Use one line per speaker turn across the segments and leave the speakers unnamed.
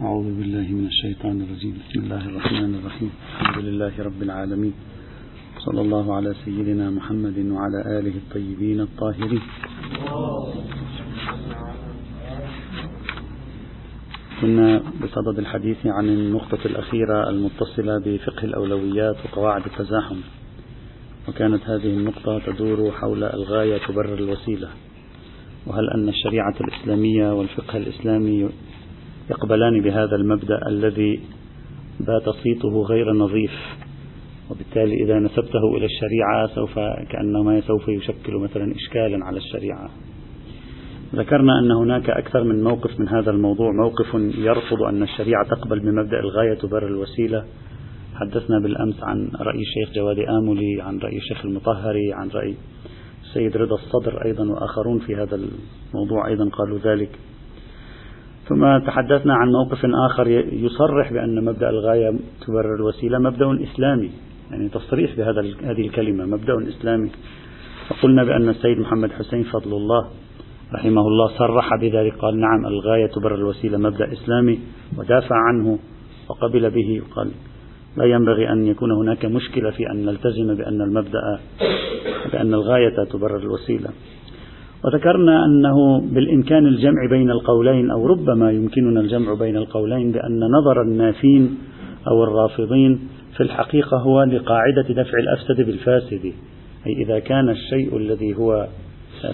أعوذ بالله من الشيطان الرجيم. بسم الله الرحمن الرحيم. الحمد لله رب العالمين. صلى الله على سيدنا محمد وعلى آله الطيبين الطاهرين. كنا بصدد الحديث عن النقطة الأخيرة المتصلة بفقه الأولويات وقواعد التزاحم. وكانت هذه النقطة تدور حول الغاية تبرر الوسيلة. وهل أن الشريعة الإسلامية والفقه الإسلامي يقبلان بهذا المبدأ الذي بات صيته غير نظيف وبالتالي إذا نسبته إلى الشريعة سوف كأنما سوف يشكل مثلا إشكالا على الشريعة. ذكرنا أن هناك أكثر من موقف من هذا الموضوع موقف يرفض أن الشريعة تقبل بمبدأ الغاية تبرر الوسيلة. حدثنا بالأمس عن رأي الشيخ جواد آملي عن رأي الشيخ المطهري عن رأي السيد رضا الصدر أيضا وآخرون في هذا الموضوع أيضا قالوا ذلك. ثم تحدثنا عن موقف آخر يصرح بأن مبدأ الغاية تبرر الوسيلة مبدأ إسلامي يعني تصريح بهذا هذه الكلمة مبدأ إسلامي. وقلنا بأن السيد محمد حسين فضل الله رحمه الله صرح بذلك قال نعم الغاية تبرر الوسيلة مبدأ إسلامي. ودافع عنه وقبل به وقال لا ينبغي أن يكون هناك مشكلة في أن نلتزم بأن المبدأ بأن الغاية تبرر الوسيلة. وذكرنا أنه بالإمكان الجمع بين القولين أو ربما يمكننا الجمع بين القولين بأن نظر النافين أو الرافضين في الحقيقة هو لقاعدة دفع الأفسد بالفاسد أي إذا كان الشيء الذي هو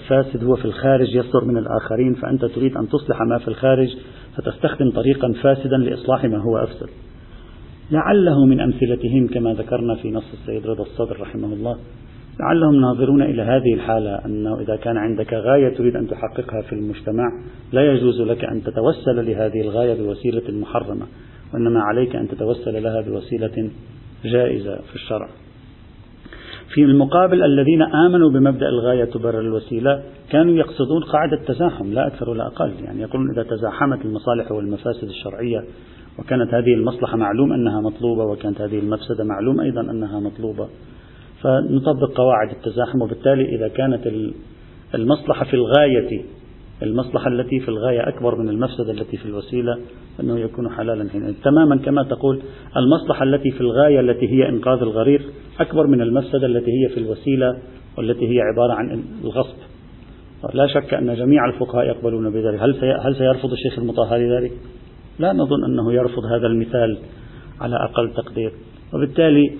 فاسد هو في الخارج يصدر من الآخرين فأنت تريد أن تصلح ما في الخارج فتستخدم طريقا فاسدا لإصلاح ما هو أفسد. لعله من أمثلتهم كما ذكرنا في نص السيد رضا الصدر رحمه الله لعلهم ناظرون إلى هذه الحالة أنه إذا كان عندك غاية تريد أن تحققها في المجتمع لا يجوز لك أن تتوسل لهذه الغاية بوسيلة محرمة وإنما عليك أن تتوسل لها بوسيلة جائزة في الشرع. في المقابل الذين آمنوا بمبدأ الغاية تبرر الوسيلة كانوا يقصدون قاعدة تزاحم لا أكثر ولا أقل. يعني يقولون إذا تزاحمت المصالح والمفاسد الشرعية وكانت هذه المصلحة معلوم أنها مطلوبة وكانت هذه المفسدة معلوم أيضا أنها مطلوبة. فنطبق قواعد التزاحم وبالتالي إذا كانت المصلحة في الغاية المصلحة التي في الغاية أكبر من المفسدة التي في الوسيلة فإنه يكون حلالا حينئذ. تماما كما تقول المصلحة التي في الغاية التي هي إنقاذ الغريق أكبر من المفسدة التي هي في الوسيلة والتي هي عبارة عن الغصب. لا شك أن جميع الفقهاء يقبلون بذلك. هل هل سيرفض الشيخ المطهري ذلك؟ لا نظن أنه يرفض هذا المثال على أقل تقدير. وبالتالي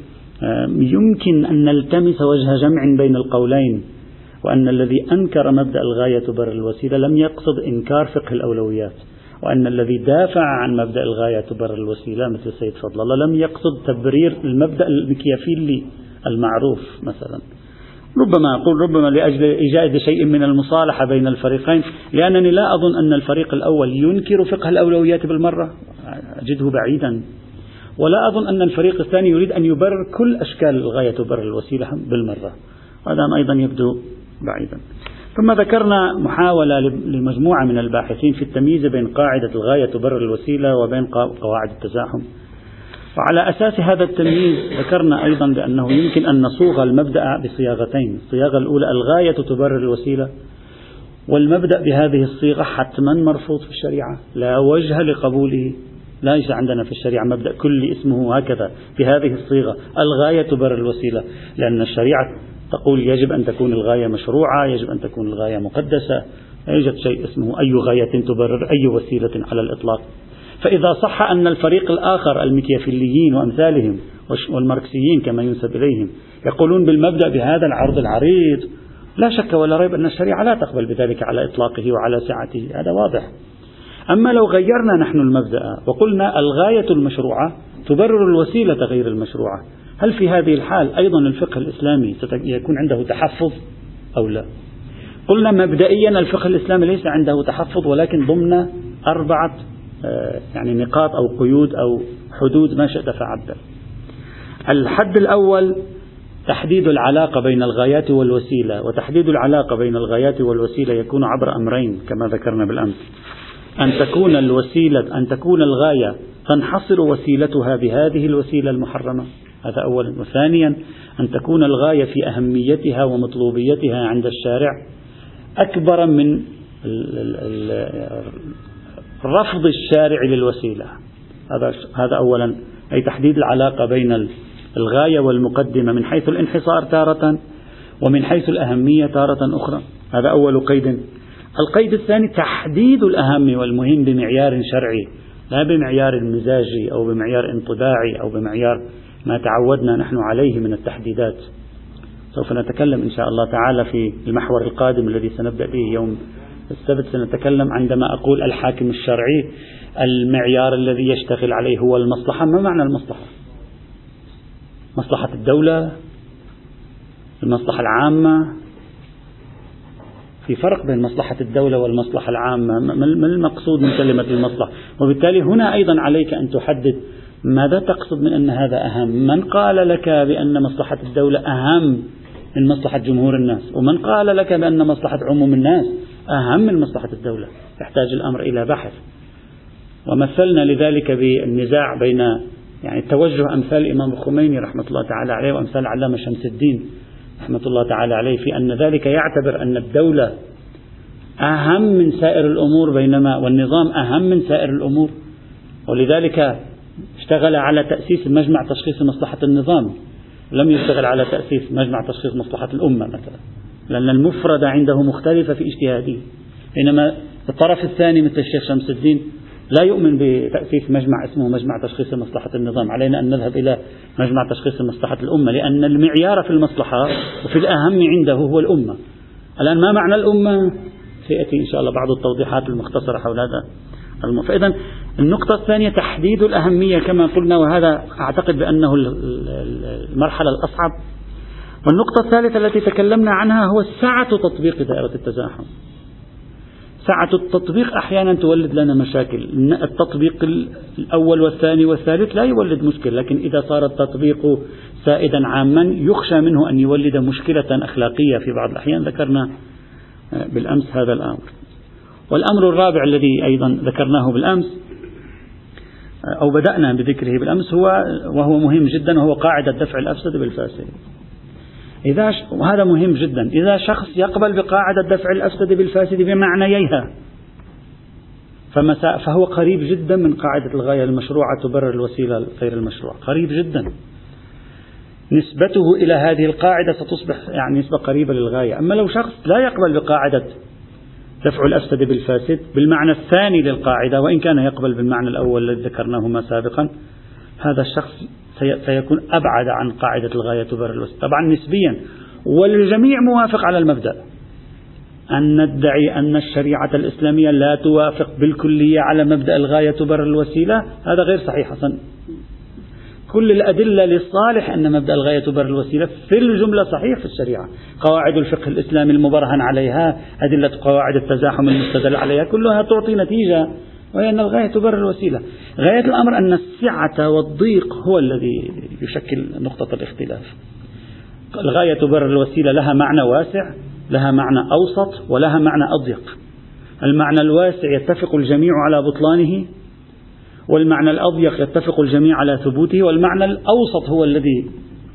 يمكن أن نلتمس وجه جمع بين القولين وأن الذي أنكر مبدأ الغاية تبرر الوسيلة لم يقصد إنكار فقه الأولويات وأن الذي دافع عن مبدأ الغاية تبرر الوسيلة مثل السيد فضل الله لم يقصد تبرير المبدأ المكيافيلي المعروف مثلا. ربما أقول ربما لأجل إيجاد شيء من المصالحة بين الفريقين لأنني لا أظن أن الفريق الأول ينكر فقه الأولويات بالمرة. أجده بعيدا. ولا أظن أن الفريق الثاني يريد أن يبرر كل أشكال الغاية تبرر الوسيلة بالمرة. هذا أيضا يبدو بعيدا. ثم ذكرنا محاولة لمجموعة من الباحثين في التمييز بين قاعدة الغاية تبرر الوسيلة وبين قواعد التزاحم. وعلى أساس هذا التمييز ذكرنا أيضا بأنه يمكن أن نصوغ المبدأ بصياغتين. الصياغة الأولى الغاية تبرر الوسيلة والمبدأ بهذه الصيغة حتما مرفوض في الشريعة. لا وجه لقبوله. ليس عندنا في الشريعة مبدأ كل اسمه هكذا بهذه الصيغة الغاية تبرر الوسيلة لأن الشريعة تقول يجب أن تكون الغاية مشروعة يجب أن تكون الغاية مقدسة لا يوجد شيء اسمه أي غاية تبرر أي وسيلة على الإطلاق. فإذا صح أن الفريق الآخر المكيافيليين وأمثالهم والماركسيين كما ينسب إليهم يقولون بالمبدأ بهذا العرض العريض لا شك ولا ريب أن الشريعة لا تقبل بذلك على إطلاقه وعلى سعته هذا واضح. أما لو غيرنا نحن المبدأ وقلنا الغاية المشروعة تبرر الوسيلة غير المشروعة هل في هذه الحال أيضا الفقه الإسلامي سيكون عنده تحفظ أو لا؟ قلنا مبدئيا الفقه الإسلامي ليس عنده تحفظ ولكن ضمن أربعة يعني نقاط أو قيود أو حدود ما شئت فعبر الحد الأول تحديد العلاقة بين الغايات والوسيلة وتحديد العلاقة بين الغايات والوسيلة يكون عبر أمرين كما ذكرنا بالأمس. أن تكون الوسيلة أن تكون الغاية. تنحصر وسيلتها بهذه الوسيلة المحرمة. هذا أولا. وثانيا أن تكون الغاية في أهميتها ومطلوبيتها عند الشارع. أكبر من رفض الشارع للوسيلة. هذا هذا أولا. أي تحديد العلاقة بين الغاية والمقدمة. من حيث الانحصار تارة ومن حيث الأهمية تارة أخرى. هذا أول قيد القيد الثاني تحديد الأهم والمهم بمعيار شرعي لا بمعيار مزاجي أو بمعيار انطباعي أو بمعيار ما تعودنا نحن عليه من التحديدات. سوف نتكلم إن شاء الله تعالى في المحور القادم الذي سنبدأ به يوم السبت. سنتكلم عندما أقول الحاكم الشرعي المعيار الذي يشتغل عليه هو المصلحة. ما معنى المصلحة؟ مصلحة الدولة المصلحة العامة في فرق بين مصلحة الدولة والمصلحة العامة. ما المقصود من كلمة المصلحة؟ وبالتالي هنا أيضا عليك أن تحدد ماذا تقصد من أن هذا أهم. من قال لك بأن مصلحة الدولة أهم من مصلحة جمهور الناس؟ ومن قال لك بأن مصلحة عموم الناس أهم من مصلحة الدولة؟ يحتاج الأمر إلى بحث. ومثلنا لذلك بالنزاع بين يعني توجه أمثال الإمام الخميني رحمة الله تعالى عليه وأمثال علامة شمس الدين. رحمة الله تعالى عليه في أن ذلك يعتبر أن الدولة أهم من سائر الأمور بينما والنظام أهم من سائر الأمور. ولذلك اشتغل على تأسيس مجمع تشخيص مصلحة النظام. لم يشتغل على تأسيس مجمع تشخيص مصلحة الأمة مثلا. لأن المفردة عنده مختلفة في اجتهاده. بينما الطرف الثاني مثل الشيخ شمس الدين لا يؤمن بتأسيس مجمع اسمه مجمع تشخيص مصلحة النظام. علينا أن نذهب إلى مجمع تشخيص مصلحة الأمة لأن المعيار في المصلحة وفي الأهم عنده هو الأمة. الآن ما معنى الأمة؟ سيأتي إن شاء الله بعض التوضيحات المختصرة حول هذا فإذا النقطة الثانية تحديد الأهمية كما قلنا وهذا أعتقد بأنه المرحلة الأصعب. والنقطة الثالثة التي تكلمنا عنها هو سعة تطبيق دائرة التزاحم. سعة التطبيق أحيانا تولد لنا مشاكل. التطبيق الأول والثاني والثالث لا يولد مشكلة لكن إذا صار التطبيق سائدا عاما يخشى منه أن يولد مشكلة أخلاقية في بعض الأحيان. ذكرنا بالأمس هذا الأمر. والأمر الرابع الذي أيضا ذكرناه بالأمس أو بدأنا بذكره بالأمس هو وهو مهم جدا وهو قاعدة دفع الأفسد بالفاسد. إذا وهذا مهم جدا. إذا شخص يقبل بقاعدة دفع الأفسد بالفاسد بمعنييها فهو قريب جدا من قاعدة الغاية المشروعة تبرر الوسيلة غير المشروعة. قريب جدا. نسبته إلى هذه القاعدة ستصبح يعني نسبة قريبة للغاية. أما لو شخص لا يقبل بقاعدة دفع الأفسد بالفاسد بالمعنى الثاني للقاعدة وإن كان يقبل بالمعنى الأول الذي ذكرناهما سابقا هذا الشخص سيكون أبعد عن قاعدة الغاية تبرر الوسيلة طبعا نسبيا والجميع موافق على المبدأ. أن ندعي أن الشريعة الإسلامية لا توافق بالكلية على مبدأ الغاية تبرر الوسيلة هذا غير صحيح أصلا كل الأدلة للصالح أن مبدأ الغاية تبرر الوسيلة في الجملة صحيح في الشريعة. قواعد الفقه الإسلامي المبرهن عليها أدلة قواعد التزاحم المستدل عليها كلها تعطي نتيجة. وهي أن الغاية تبرر الوسيلة غاية الأمر أن السعة والضيق هو الذي يشكل نقطة الاختلاف. الغاية تبرر الوسيلة لها معنى واسع لها معنى أوسط ولها معنى أضيق. المعنى الواسع يتفق الجميع على بطلانه والمعنى الأضيق يتفق الجميع على ثبوته والمعنى الأوسط هو الذي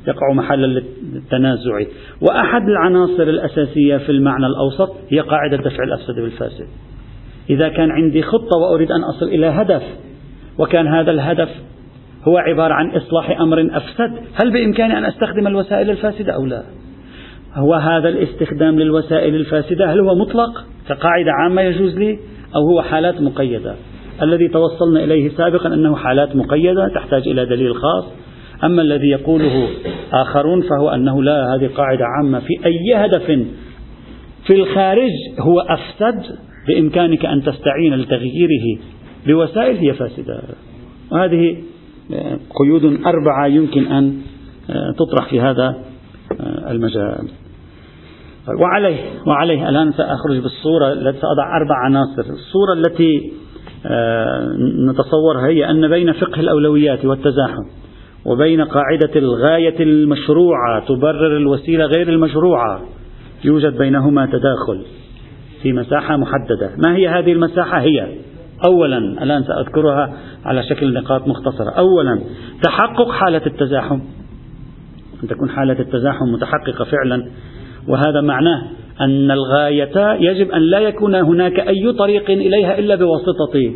يقع محل التنازع وأحد العناصر الأساسية في المعنى الأوسط هي قاعدة دفع الأفسد بالفاسد. إذا كان عندي خطة وأريد أن أصل إلى هدف وكان هذا الهدف هو عبارة عن إصلاح أمر أفسد هل بإمكاني أن أستخدم الوسائل الفاسدة أو لا؟ هو هذا الاستخدام للوسائل الفاسدة هل هو مطلق كقاعدة عامة يجوز لي أو هو حالات مقيدة؟ الذي توصلنا إليه سابقا أنه حالات مقيدة تحتاج إلى دليل خاص أما الذي يقوله آخرون فهو أنه لا هذه قاعدة عامة في أي هدف في الخارج هو أفسد بإمكانك أن تستعين لتغييره بوسائل هي فاسدة. وهذه قيود أربعة يمكن أن تطرح في هذا المجال. وعليه وعليه الآن سأخرج بالصورة التي سأضع أربع عناصر. الصورة التي نتصورها هي أن بين فقه الأولويات والتزاحم وبين قاعدة الغاية المشروعة تبرر الوسيلة غير المشروعة يوجد بينهما تداخل. في مساحة محددة. ما هي هذه المساحة؟ هي أولا الآن سأذكرها على شكل نقاط مختصرة. أولا تحقق حالة التزاحم. أن تكون حالة التزاحم متحققة فعلا. وهذا معناه أن الغاية يجب أن لا يكون هناك أي طريق إليها إلا بواسطة.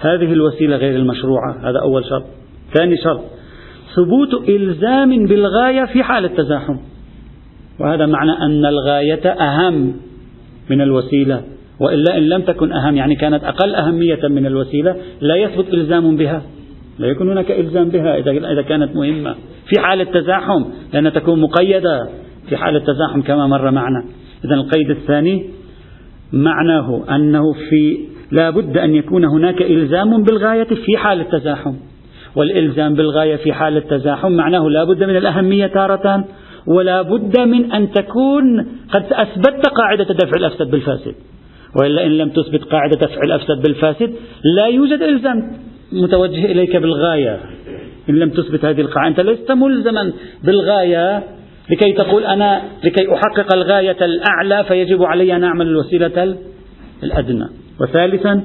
هذه الوسيلة غير المشروعة. هذا أول شرط. ثاني شرط ثبوت إلزام بالغاية في حال التزاحم. وهذا معنى أن الغاية أهم. من الوسيلة. وإلا إن لم تكن أهم يعني كانت أقل أهمية من الوسيلة لا يثبت إلزام بها. لا يكون هناك إلزام بها إذا كانت مهمة. في حال التزاحم لأنها تكون مقيدة. في حال التزاحم كما مر معنا. إذا القيد الثاني معناه أنه في لا بد أن يكون هناك إلزام بالغاية في حال التزاحم والإلزام بالغاية في حال التزاحم معناه لا بد من الأهمية تارة ولا بد من أن تكون قد أثبتت قاعدة دفع الأفسد بالفاسد. وإلا إن لم تثبت قاعدة دفع الأفسد بالفاسد لا يوجد إلزام متوجه إليك بالغاية. إن لم تثبت هذه القاعدة أنت لست ملزما بالغاية. لكي تقول أنا لكي أحقق الغاية الأعلى فيجب علي أن أعمل الوسيلة الأدنى. وثالثا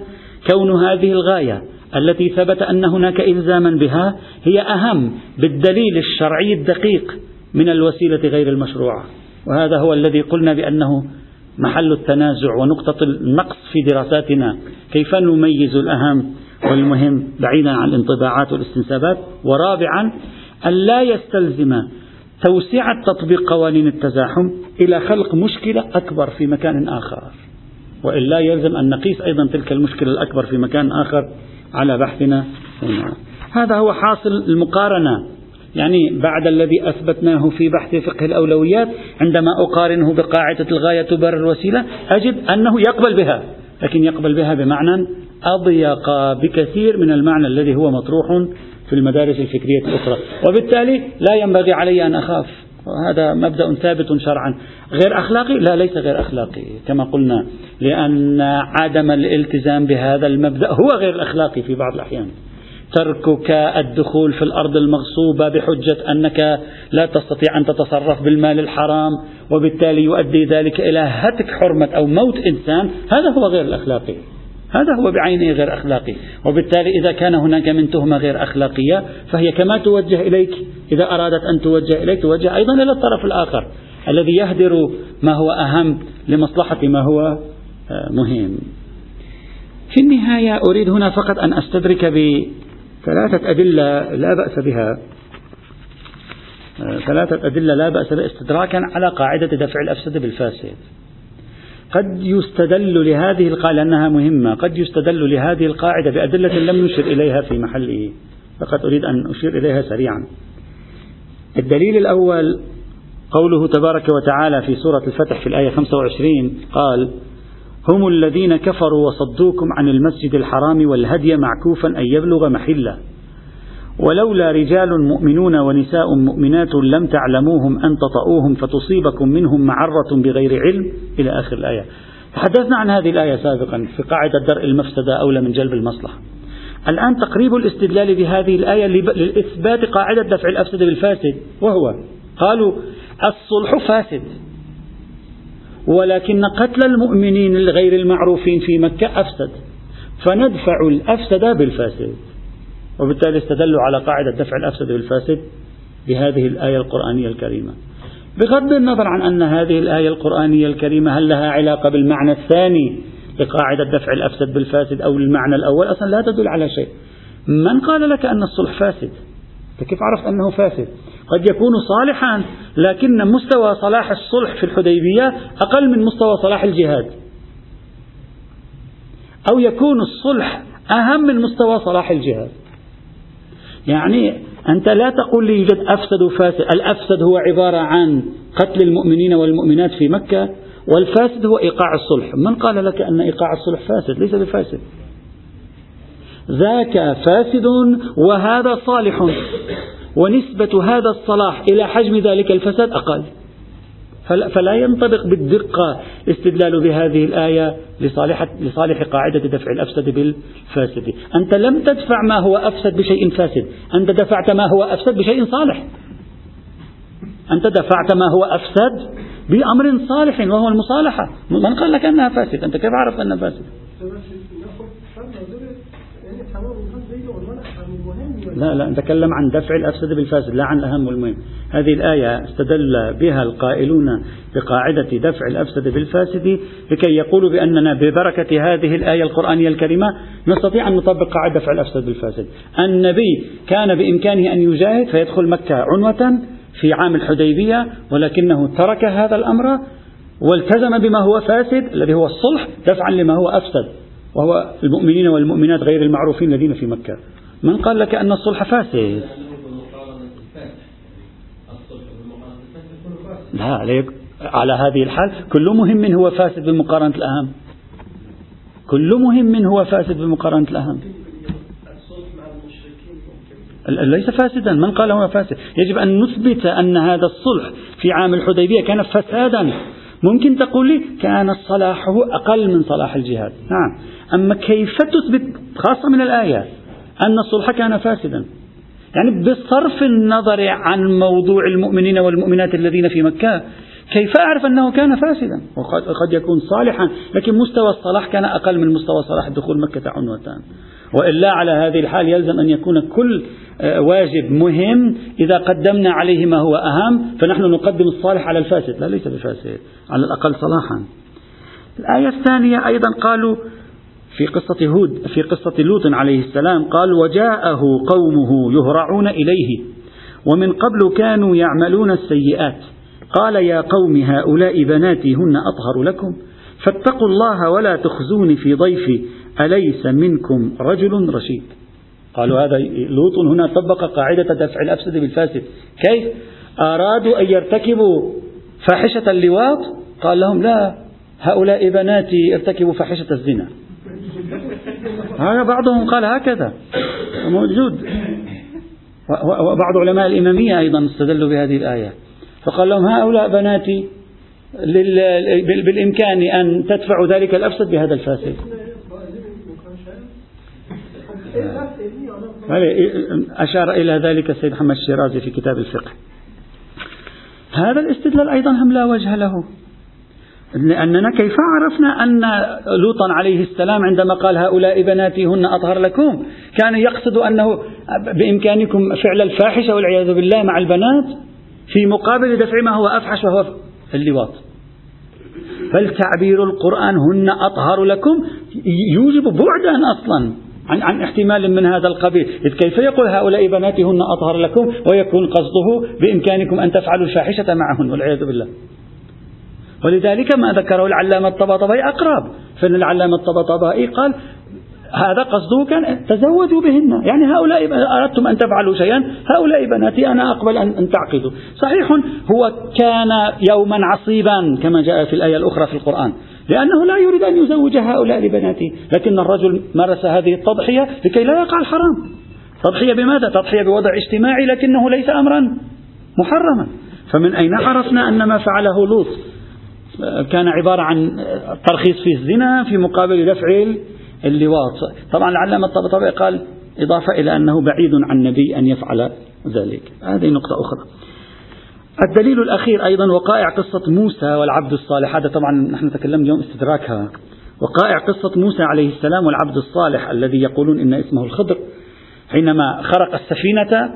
كون هذه الغاية التي ثبت أن هناك إلزاما بها هي أهم بالدليل الشرعي الدقيق من الوسيلة غير المشروعة. وهذا هو الذي قلنا بأنه محل التنازع ونقطة النقص في دراساتنا. كيف نميز الأهم والمهم؟ بعيدا عن الانطباعات والاستنسابات. ورابعا أن لا يستلزم توسعة تطبيق قوانين التزاحم إلى خلق مشكلة أكبر في مكان آخر. وإلا يلزم أن نقيس أيضا تلك المشكلة الأكبر في مكان آخر على بحثنا هنا. هذا هو حاصل المقارنة. يعني بعد الذي أثبتناه في بحث فقه الأولويات عندما أقارنه بقاعدة الغاية تبرر الوسيلة أجد أنه يقبل بها لكن يقبل بها بمعنى أضيق بكثير من المعنى الذي هو مطروح في المدارس الفكرية الأخرى. وبالتالي لا ينبغي علي أن أخاف هذا مبدأ ثابت شرعا. غير أخلاقي؟ لا ليس غير أخلاقي كما قلنا لأن عدم الالتزام بهذا المبدأ هو غير الأخلاقي في بعض الأحيان. تركك الدخول في الأرض المغصوبة بحجة أنك لا تستطيع أن تتصرف بالمال الحرام وبالتالي يؤدي ذلك إلى هتك حرمة أو موت إنسان. هذا هو غير الأخلاقي. هذا هو بعينه غير أخلاقي. وبالتالي إذا كان هناك من تهمة غير أخلاقية فهي كما توجه إليك. إذا أرادت أن توجه إليك توجه أيضا إلى الطرف الآخر الذي يهدر ما هو أهم لمصلحة ما هو آه، مهم. في النهاية أريد هنا فقط أن أستدرك بثلاثة أدلة لا بأس بها. ثلاثة أدلة لا بأس بها استدراكا على قاعدة دفع الأفسد بالفاسد. قد يستدل لهذه القاعدة لأنها مهمة قد يستدل لهذه القاعدة بأدلة لم نشر إليها في محله. فقط أريد أن أشير إليها سريعا. الدليل الأول قوله تبارك وتعالى في سورة الفتح في الآية 25 قال هم الذين كفروا وصدوكم عن المسجد الحرام والهدي معكوفا أن يبلغ محلة. ولولا رجال مؤمنون ونساء مؤمنات لم تعلموهم أن تطؤوهم فتصيبكم منهم معرة بغير علم. إلى آخر الآية. تحدثنا عن هذه الآية سابقا في قاعدة درء المفسدة أولى من جلب المصلحة. الآن تقريب الاستدلال بهذه الآية لإثبات قاعدة دفع الأفسد بالفاسد وهو قالوا الصلح فاسد. ولكن قتل المؤمنين الغير المعروفين في مكة أفسد. فندفع الأفسد بالفاسد. وبالتالي استدلوا على قاعدة دفع الأفسد بالفاسد بهذه الآية القرآنية الكريمة. بغض النظر عن أن هذه الآية القرآنية الكريمة هل لها علاقة بالمعنى الثاني لقاعدة دفع الأفسد بالفاسد أو المعنى الأول؟ أصلا لا تدل على شيء. من قال لك أن الصلح فاسد؟ كيف عرفت أنه فاسد؟ قد يكون صالحا لكن مستوى صلاح الصلح في الحديبية أقل من مستوى صلاح الجهاد. أو يكون الصلح أهم من مستوى صلاح الجهاد. يعني أنت لا تقول لي يوجد أفسد وفاسد. الأفسد هو عبارة عن قتل المؤمنين والمؤمنات في مكة والفاسد هو إيقاع الصلح. من قال لك أن إيقاع الصلح فاسد؟ ليس بفاسد. ذاك فاسد وهذا صالح. ونسبة هذا الصلاح إلى حجم ذلك الفساد أقل. فلا ينطبق بالدقة الاستدلال بهذه الآية لصالح, لصالح قاعدة دفع الأفسد بالفاسد. أنت لم تدفع ما هو أفسد بشيء فاسد. أنت دفعت ما هو أفسد بشيء صالح. أنت دفعت ما هو أفسد بأمر صالح وهو المصالحة. من قال لك أنها فاسد أنت كيف عرفت أنها فاسد لا لا نتكلم عن دفع الأفسد بالفاسد لا عن الأهم والمهم هذه الآية استدل بها القائلون بقاعدة دفع الأفسد بالفاسد لكي يقولوا بأننا ببركة هذه الآية القرآنية الكريمة نستطيع أن نطبق قاعدة دفع الأفسد بالفاسد. النبي كان بإمكانه أن يجاهد فيدخل مكة عنوة في عام الحديبية ولكنه ترك هذا الأمر والتزم بما هو فاسد الذي هو الصلح دفعا لما هو أفسد وهو المؤمنين والمؤمنات غير المعروفين الذين في مكة. من قال لك أن الصلح فاسد؟ لا عليك على هذه الحال كل مهم هو فاسد بمقارنة الأهم. كل مهم هو فاسد بمقارنة الأهم. ليس فاسدا. من قال هو فاسد؟ يجب أن نثبت أن هذا الصلح في عام الحديبية كان فسادا. ممكن تقول لي كان صلاحه أقل من صلاح الجهاد. نعم. أما كيف تثبت؟ خاصة من الآية أن الصلح كان فاسدا. يعني بصرف النظر عن موضوع المؤمنين والمؤمنات الذين في مكة كيف أعرف أنه كان فاسدا؟ وقد يكون صالحا. لكن مستوى الصلاح كان أقل من مستوى صلاح دخول مكة عنوتان وإلا على هذه الحال يلزم أن يكون كل آه، واجب مهم إذا قدمنا عليه ما هو أهم فنحن نقدم الصالح على الفاسد. لا ليس بفاسد على الأقل صلاحا. الآية الثانية أيضا قالوا في قصة هود في قصة لوط عليه السلام قال وجاءه قومه يهرعون إليه ومن قبل كانوا يعملون السيئات. قال يا قوم هؤلاء بناتي هن أطهر لكم فاتقوا الله ولا تخزوني في ضيفي أليس منكم رجل رشيد؟ قالوا هذا لوط هنا طبق قاعدة دفع الأفسد بالفاسد. كيف؟ أرادوا أن يرتكبوا فاحشة اللواط؟ قال لهم لا هؤلاء بناتي ارتكبوا فاحشة الزنا. هذا بعضهم قال هكذا. موجود. وبعض علماء الإمامية أيضا استدلوا بهذه الآية. فقال لهم هؤلاء بناتي بالإمكان أن تدفعوا ذلك الأفسد بهذا الفاسد. أشار إلى ذلك السيد محمد الشيرازي في كتاب الفقه. هذا الاستدلال أيضا هم لا وجه له. لأننا كيف عرفنا أن لوطا عليه السلام عندما قال هؤلاء بناتي هن أطهر لكم؟ كان يقصد أنه بإمكانكم فعل الفاحشة والعياذ بالله مع البنات في مقابل دفع ما هو أفحش وهو اللواط. بل تعبير القرآن هن أطهر لكم؟ يوجب بعدا أصلا عن, عن احتمال من هذا القبيل. إذ كيف يقول هؤلاء بناتي هن أطهر لكم ويكون قصده بإمكانكم أن تفعلوا الفاحشة معهن والعياذ بالله؟ ولذلك ما ذكره العلامة الطباطبائي أقرب. فإن العلامة الطباطبائي قال هذا قصده كان تزودوا بهن. يعني هؤلاء أردتم أن تفعلوا شيئا هؤلاء بناتي أنا أقبل أن تعقدوا. صحيح هو كان يوما عصيبا كما جاء في الآية الأخرى في القرآن لأنه لا يريد أن يزوج هؤلاء لبناته. لكن الرجل مارس هذه التضحية لكي لا يقع الحرام. تضحية بماذا؟ تضحية بوضع اجتماعي لكنه ليس أمرا محرما. فمن أين عرفنا أن ما فعله لوط؟ كان عبارة عن ترخيص في الزنا في مقابل دفع اللواط. طبعا العلامة الطبطبي قال إضافة إلى أنه بعيد عن النبي أن يفعل ذلك. هذه نقطة أخرى. الدليل الأخير أيضا وقائع قصة موسى والعبد الصالح. هذا طبعا نحن تكلمنا اليوم استدراكها. وقائع قصة موسى عليه السلام والعبد الصالح الذي يقولون إن اسمه الخضر. حينما خرق السفينة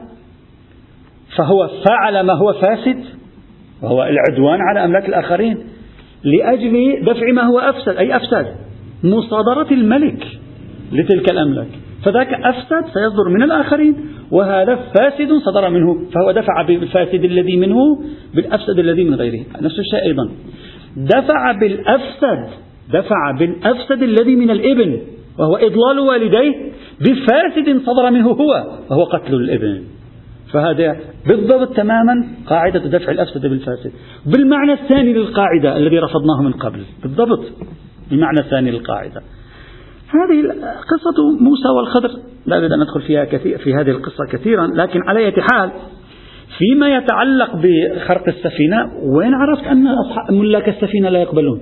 فهو فعل ما هو فاسد وهو العدوان على أملاك الآخرين. لأجل دفع ما هو أفسد أي أفسد مصادرة الملك لتلك الأملاك. فذاك أفسد سيصدر من الآخرين وهذا فاسد صدر منه فهو دفع بالفاسد الذي منه بالأفسد الذي من غيره. نفس الشيء أيضا. دفع بالأفسد دفع بالأفسد الذي من الإبن وهو إضلال والديه بفاسد صدر منه هو وهو قتل الإبن. فهذا بالضبط تماما قاعدة دفع الأفسد بالفاسد. بالمعنى الثاني للقاعدة الذي رفضناه من قبل. بالضبط. بمعنى الثاني للقاعدة. هذه قصة موسى والخضر. لا أريد أن أدخل فيها كثير في هذه القصة كثيرا لكن على أي حال فيما يتعلق بخرق السفينة وين عرفت أن ملاك السفينة لا يقبلون؟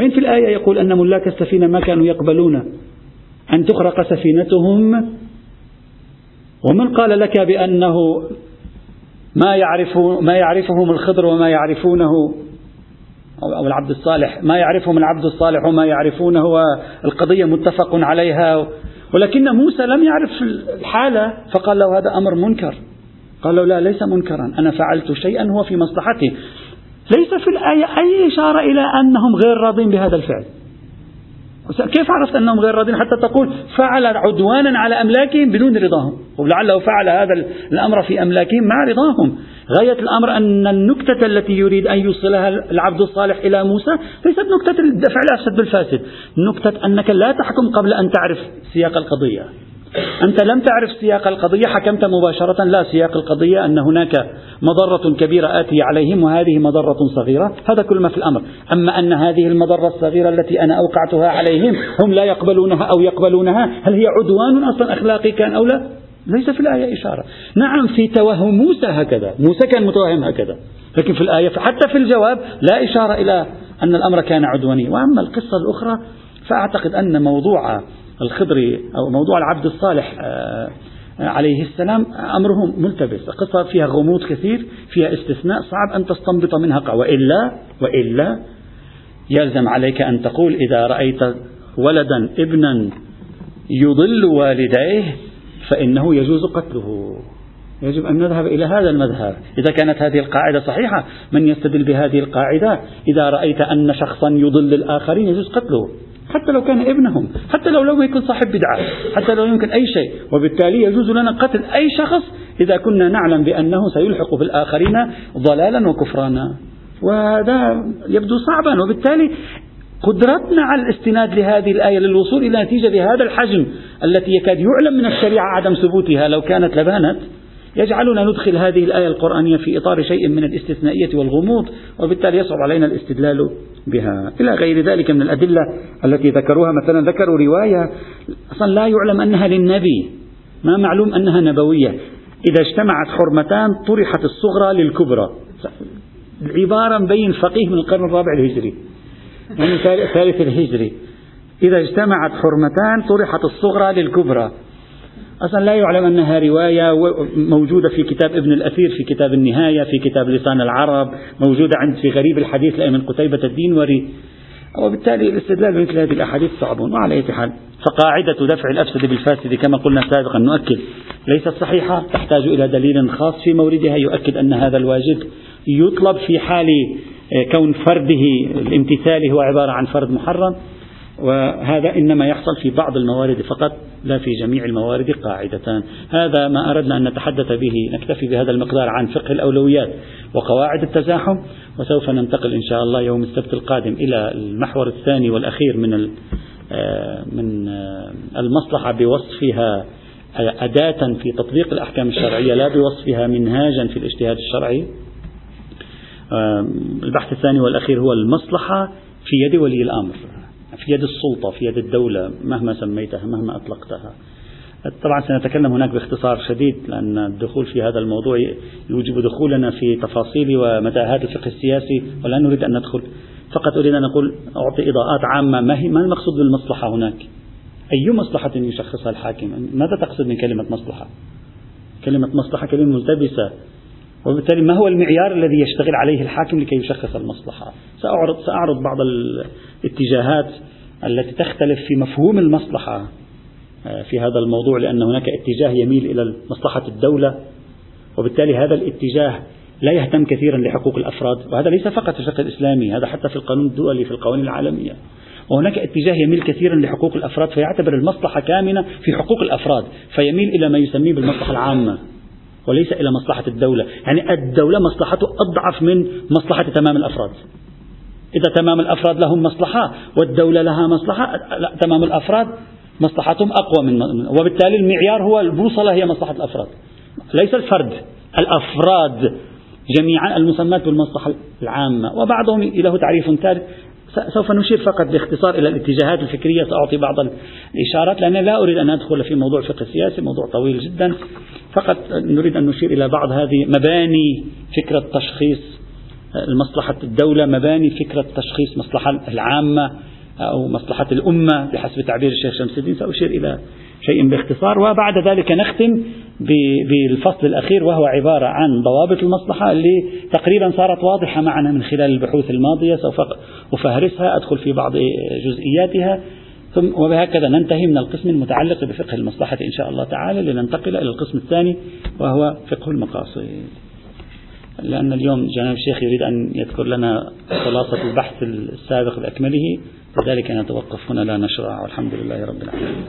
وين في الآية يقول أن ملاك السفينة ما كانوا يقبلون أن تخرق سفينتهم ومن قال لك بأنه ما يعرف ما يعرفهم الخضر وما يعرفونه أو العبد الصالح ما يعرفهم العبد الصالح وما يعرفونه القضية متفق عليها ولكن موسى لم يعرف الحالة فقال له هذا أمر منكر. قال له لا ليس منكرا أنا فعلت شيئا هو في مصلحتي. ليس في الآية أي إشارة إلى أنهم غير راضين بهذا الفعل. كيف عرفت أنهم غير راضين حتى تقول فعل عدوانا على أملاكهم بدون رضاهم؟ ولعله فعل هذا الأمر في أملاكهم مع رضاهم. غاية الأمر أن النكتة التي يريد أن يوصلها العبد الصالح إلى موسى ليست نكتة الدفع الأفسد بالفاسد نكتة أنك لا تحكم قبل أن تعرف سياق القضية. أنت لم تعرف سياق القضية حكمت مباشرة لا سياق القضية أن هناك مضرة كبيرة آتية عليهم وهذه مضرة صغيرة. هذا كل ما في الأمر. أما أن هذه المضرة الصغيرة التي أنا أوقعتها عليهم هم لا يقبلونها أو يقبلونها هل هي عدوان أصلا أخلاقي كان أو لا؟ ليس في الآية إشارة. نعم في توهم موسى هكذا. موسى كان متوهم هكذا. لكن في الآية حتى في الجواب لا إشارة إلى أن الأمر كان عدوانيا وأما القصة الأخرى فأعتقد أن موضوع الخضري أو موضوع العبد الصالح آه، عليه السلام أمره ملتبس قصة فيها غموض كثير فيها استثناء صعب أن تستنبط منها وإلا وإلا يلزم عليك أن تقول إذا رأيت ولدا ابنا يضل والديه فإنه يجوز قتله. يجب أن نذهب إلى هذا المذهب. إذا كانت هذه القاعدة صحيحة من يستدل بهذه القاعدة؟ إذا رأيت أن شخصا يضل الآخرين يجوز قتله. حتى لو كان ابنهم حتى لو لم يكن صاحب بدعة حتى لو يمكن أي شيء. وبالتالي يجوز لنا قتل أي شخص إذا كنا نعلم بأنه سيلحق بالآخرين ضلالا وكفرانا. وهذا يبدو صعبا. وبالتالي قدرتنا على الاستناد لهذه الآية للوصول إلى نتيجة بهذا الحجم التي يكاد يعلم من الشريعة عدم ثبوتها لو كانت لبانت. يجعلنا ندخل هذه الآية القرآنية في إطار شيء من الاستثنائية والغموض وبالتالي يصعب علينا الاستدلال بها. إلى غير ذلك من الأدلة التي ذكروها مثلا ذكروا رواية أصلا لا يعلم أنها للنبي ما معلوم أنها نبوية. إذا اجتمعت حرمتان طرحت الصغرى للكبرى. عبارة مبين فقيه من القرن الرابع الهجري يعني الثالث الهجري. إذا اجتمعت حرمتان طرحت الصغرى للكبرى. أصلا لا يعلم أنها رواية موجودة في كتاب ابن الأثير في كتاب النهاية في كتاب لسان العرب موجودة عند في غريب الحديث لأيمن قتيبة الدينوري وبالتالي الاستدلال بمثل هذه الأحاديث صعب وعلى أي حال. فقاعدة دفع الأفسد بالفاسد كما قلنا سابقا نؤكد. ليست صحيحة تحتاج إلى دليل خاص في موردها يؤكد أن هذا الواجب يطلب في حال كون فرده الامتثال هو عبارة عن فرد محرم. وهذا إنما يحصل في بعض الموارد فقط لا في جميع الموارد قاعدتان هذا ما أردنا أن نتحدث به نكتفي بهذا المقدار عن فقه الأولويات وقواعد التزاحم وسوف ننتقل إن شاء الله يوم السبت القادم إلى المحور الثاني والأخير من آه، من آه، المصلحة بوصفها أداة في تطبيق الأحكام الشرعية لا بوصفها منهاجا في الاجتهاد الشرعي. آه، البحث الثاني والأخير هو المصلحة في يد ولي الأمر. في يد السلطة في يد الدولة مهما سميتها مهما أطلقتها. طبعا سنتكلم هناك باختصار شديد لأن الدخول في هذا الموضوع يوجب دخولنا في تفاصيل ومتاهات الفقه السياسي ولا نريد أن ندخل. فقط أريد أن أقول أعطي إضاءات عامة. ما, هي ما المقصود بالمصلحة هناك؟ أي مصلحة يشخصها الحاكم؟ ماذا تقصد من كلمة مصلحة؟ كلمة مصلحة كلمة ملتبسة. وبالتالي ما هو المعيار الذي يشتغل عليه الحاكم لكي يشخص المصلحة؟ سأعرض, سأعرض بعض الاتجاهات. التي تختلف في مفهوم المصلحة آه، في هذا الموضوع لأن هناك اتجاه يميل إلى مصلحة الدولة وبالتالي هذا الاتجاه لا يهتم كثيرا لحقوق الأفراد وهذا ليس فقط في الفقه الإسلامي هذا حتى في القانون الدولي في القوانين العالمية. وهناك اتجاه يميل كثيرا لحقوق الأفراد فيعتبر المصلحة كامنة في حقوق الأفراد فيميل إلى ما يسميه بالمصلحة العامة وليس إلى مصلحة الدولة. يعني الدولة مصلحته أضعف من مصلحة تمام الأفراد. إذا تمام الأفراد لهم مصلحة والدولة لها مصلحة لا تمام الأفراد مصلحتهم أقوى من وبالتالي المعيار هو البوصلة هي مصلحة الأفراد. ليس الفرد الأفراد جميعا المسمات بالمصلحة العامة وبعضهم له تعريف ثالث سوف نشير فقط باختصار إلى الاتجاهات الفكرية سأعطي بعض الإشارات لأني لا أريد أن أدخل في موضوع الفقه السياسي موضوع طويل جدا. فقط نريد أن نشير إلى بعض هذه مباني فكرة تشخيص المصلحة الدولة مباني فكرة تشخيص مصلحة العامة أو مصلحة الأمة بحسب تعبير الشيخ شمس الدين. سأشير إلى شيء باختصار وبعد ذلك نختم بالفصل الأخير وهو عبارة عن ضوابط المصلحة اللي تقريبا صارت واضحة معنا من خلال البحوث الماضية. سوف أفهرسها أدخل في بعض جزئياتها. ثم وبهكذا ننتهي من القسم المتعلق بفقه المصلحة إن شاء الله تعالى لننتقل إلى القسم الثاني وهو فقه المقاصد. لأن اليوم جناب الشيخ يريد أن يذكر لنا خلاصة البحث السابق بأكمله لذلك نتوقف هنا لا نشرع والحمد لله رب العالمين.